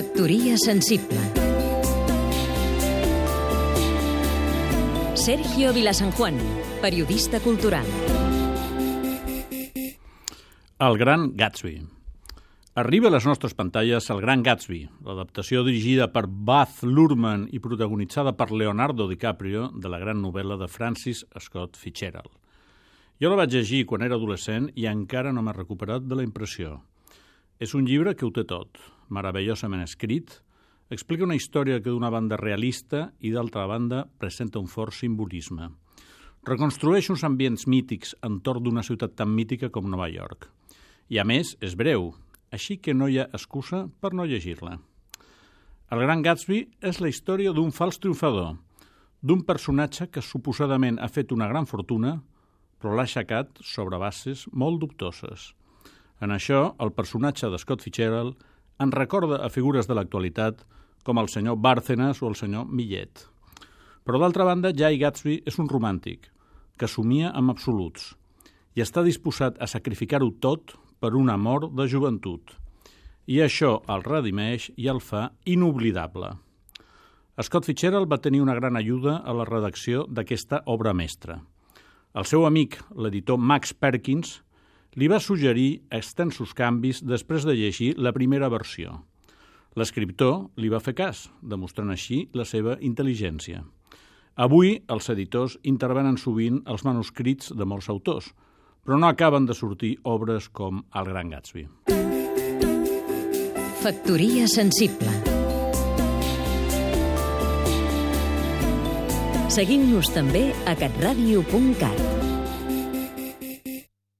Factoria sensible Sergio Vilasanjuan, periodista cultural El gran Gatsby Arriba a les nostres pantalles El gran Gatsby, l'adaptació dirigida per Baz Luhrmann i protagonitzada per Leonardo DiCaprio de la gran novel·la de Francis Scott Fitzgerald. Jo la vaig llegir quan era adolescent i encara no m'ha recuperat de la impressió. És un llibre que ho té tot, meravellosament escrit, explica una història que d'una banda realista i d'altra banda presenta un fort simbolisme. Reconstrueix uns ambients mítics entorn d'una ciutat tan mítica com Nova York. I a més, és breu, així que no hi ha excusa per no llegir-la. El Gran Gatsby és la història d'un fals triomfador, d'un personatge que suposadament ha fet una gran fortuna, però l'ha aixecat sobre bases molt dubtoses. En això, el personatge de Scott Fitzgerald en recorda a figures de l'actualitat com el senyor Bárcenas o el senyor Millet. Però d'altra banda, Jay Gatsby és un romàntic que somia amb absoluts i està disposat a sacrificar-ho tot per un amor de joventut. I això el redimeix i el fa inoblidable. Scott Fitzgerald va tenir una gran ajuda a la redacció d'aquesta obra mestra. El seu amic, l'editor Max Perkins, li va suggerir extensos canvis després de llegir la primera versió. L'escriptor li va fer cas, demostrant així la seva intel·ligència. Avui, els editors intervenen sovint els manuscrits de molts autors, però no acaben de sortir obres com El Gran Gatsby. Factoria sensible Seguim-nos també a catradio.cat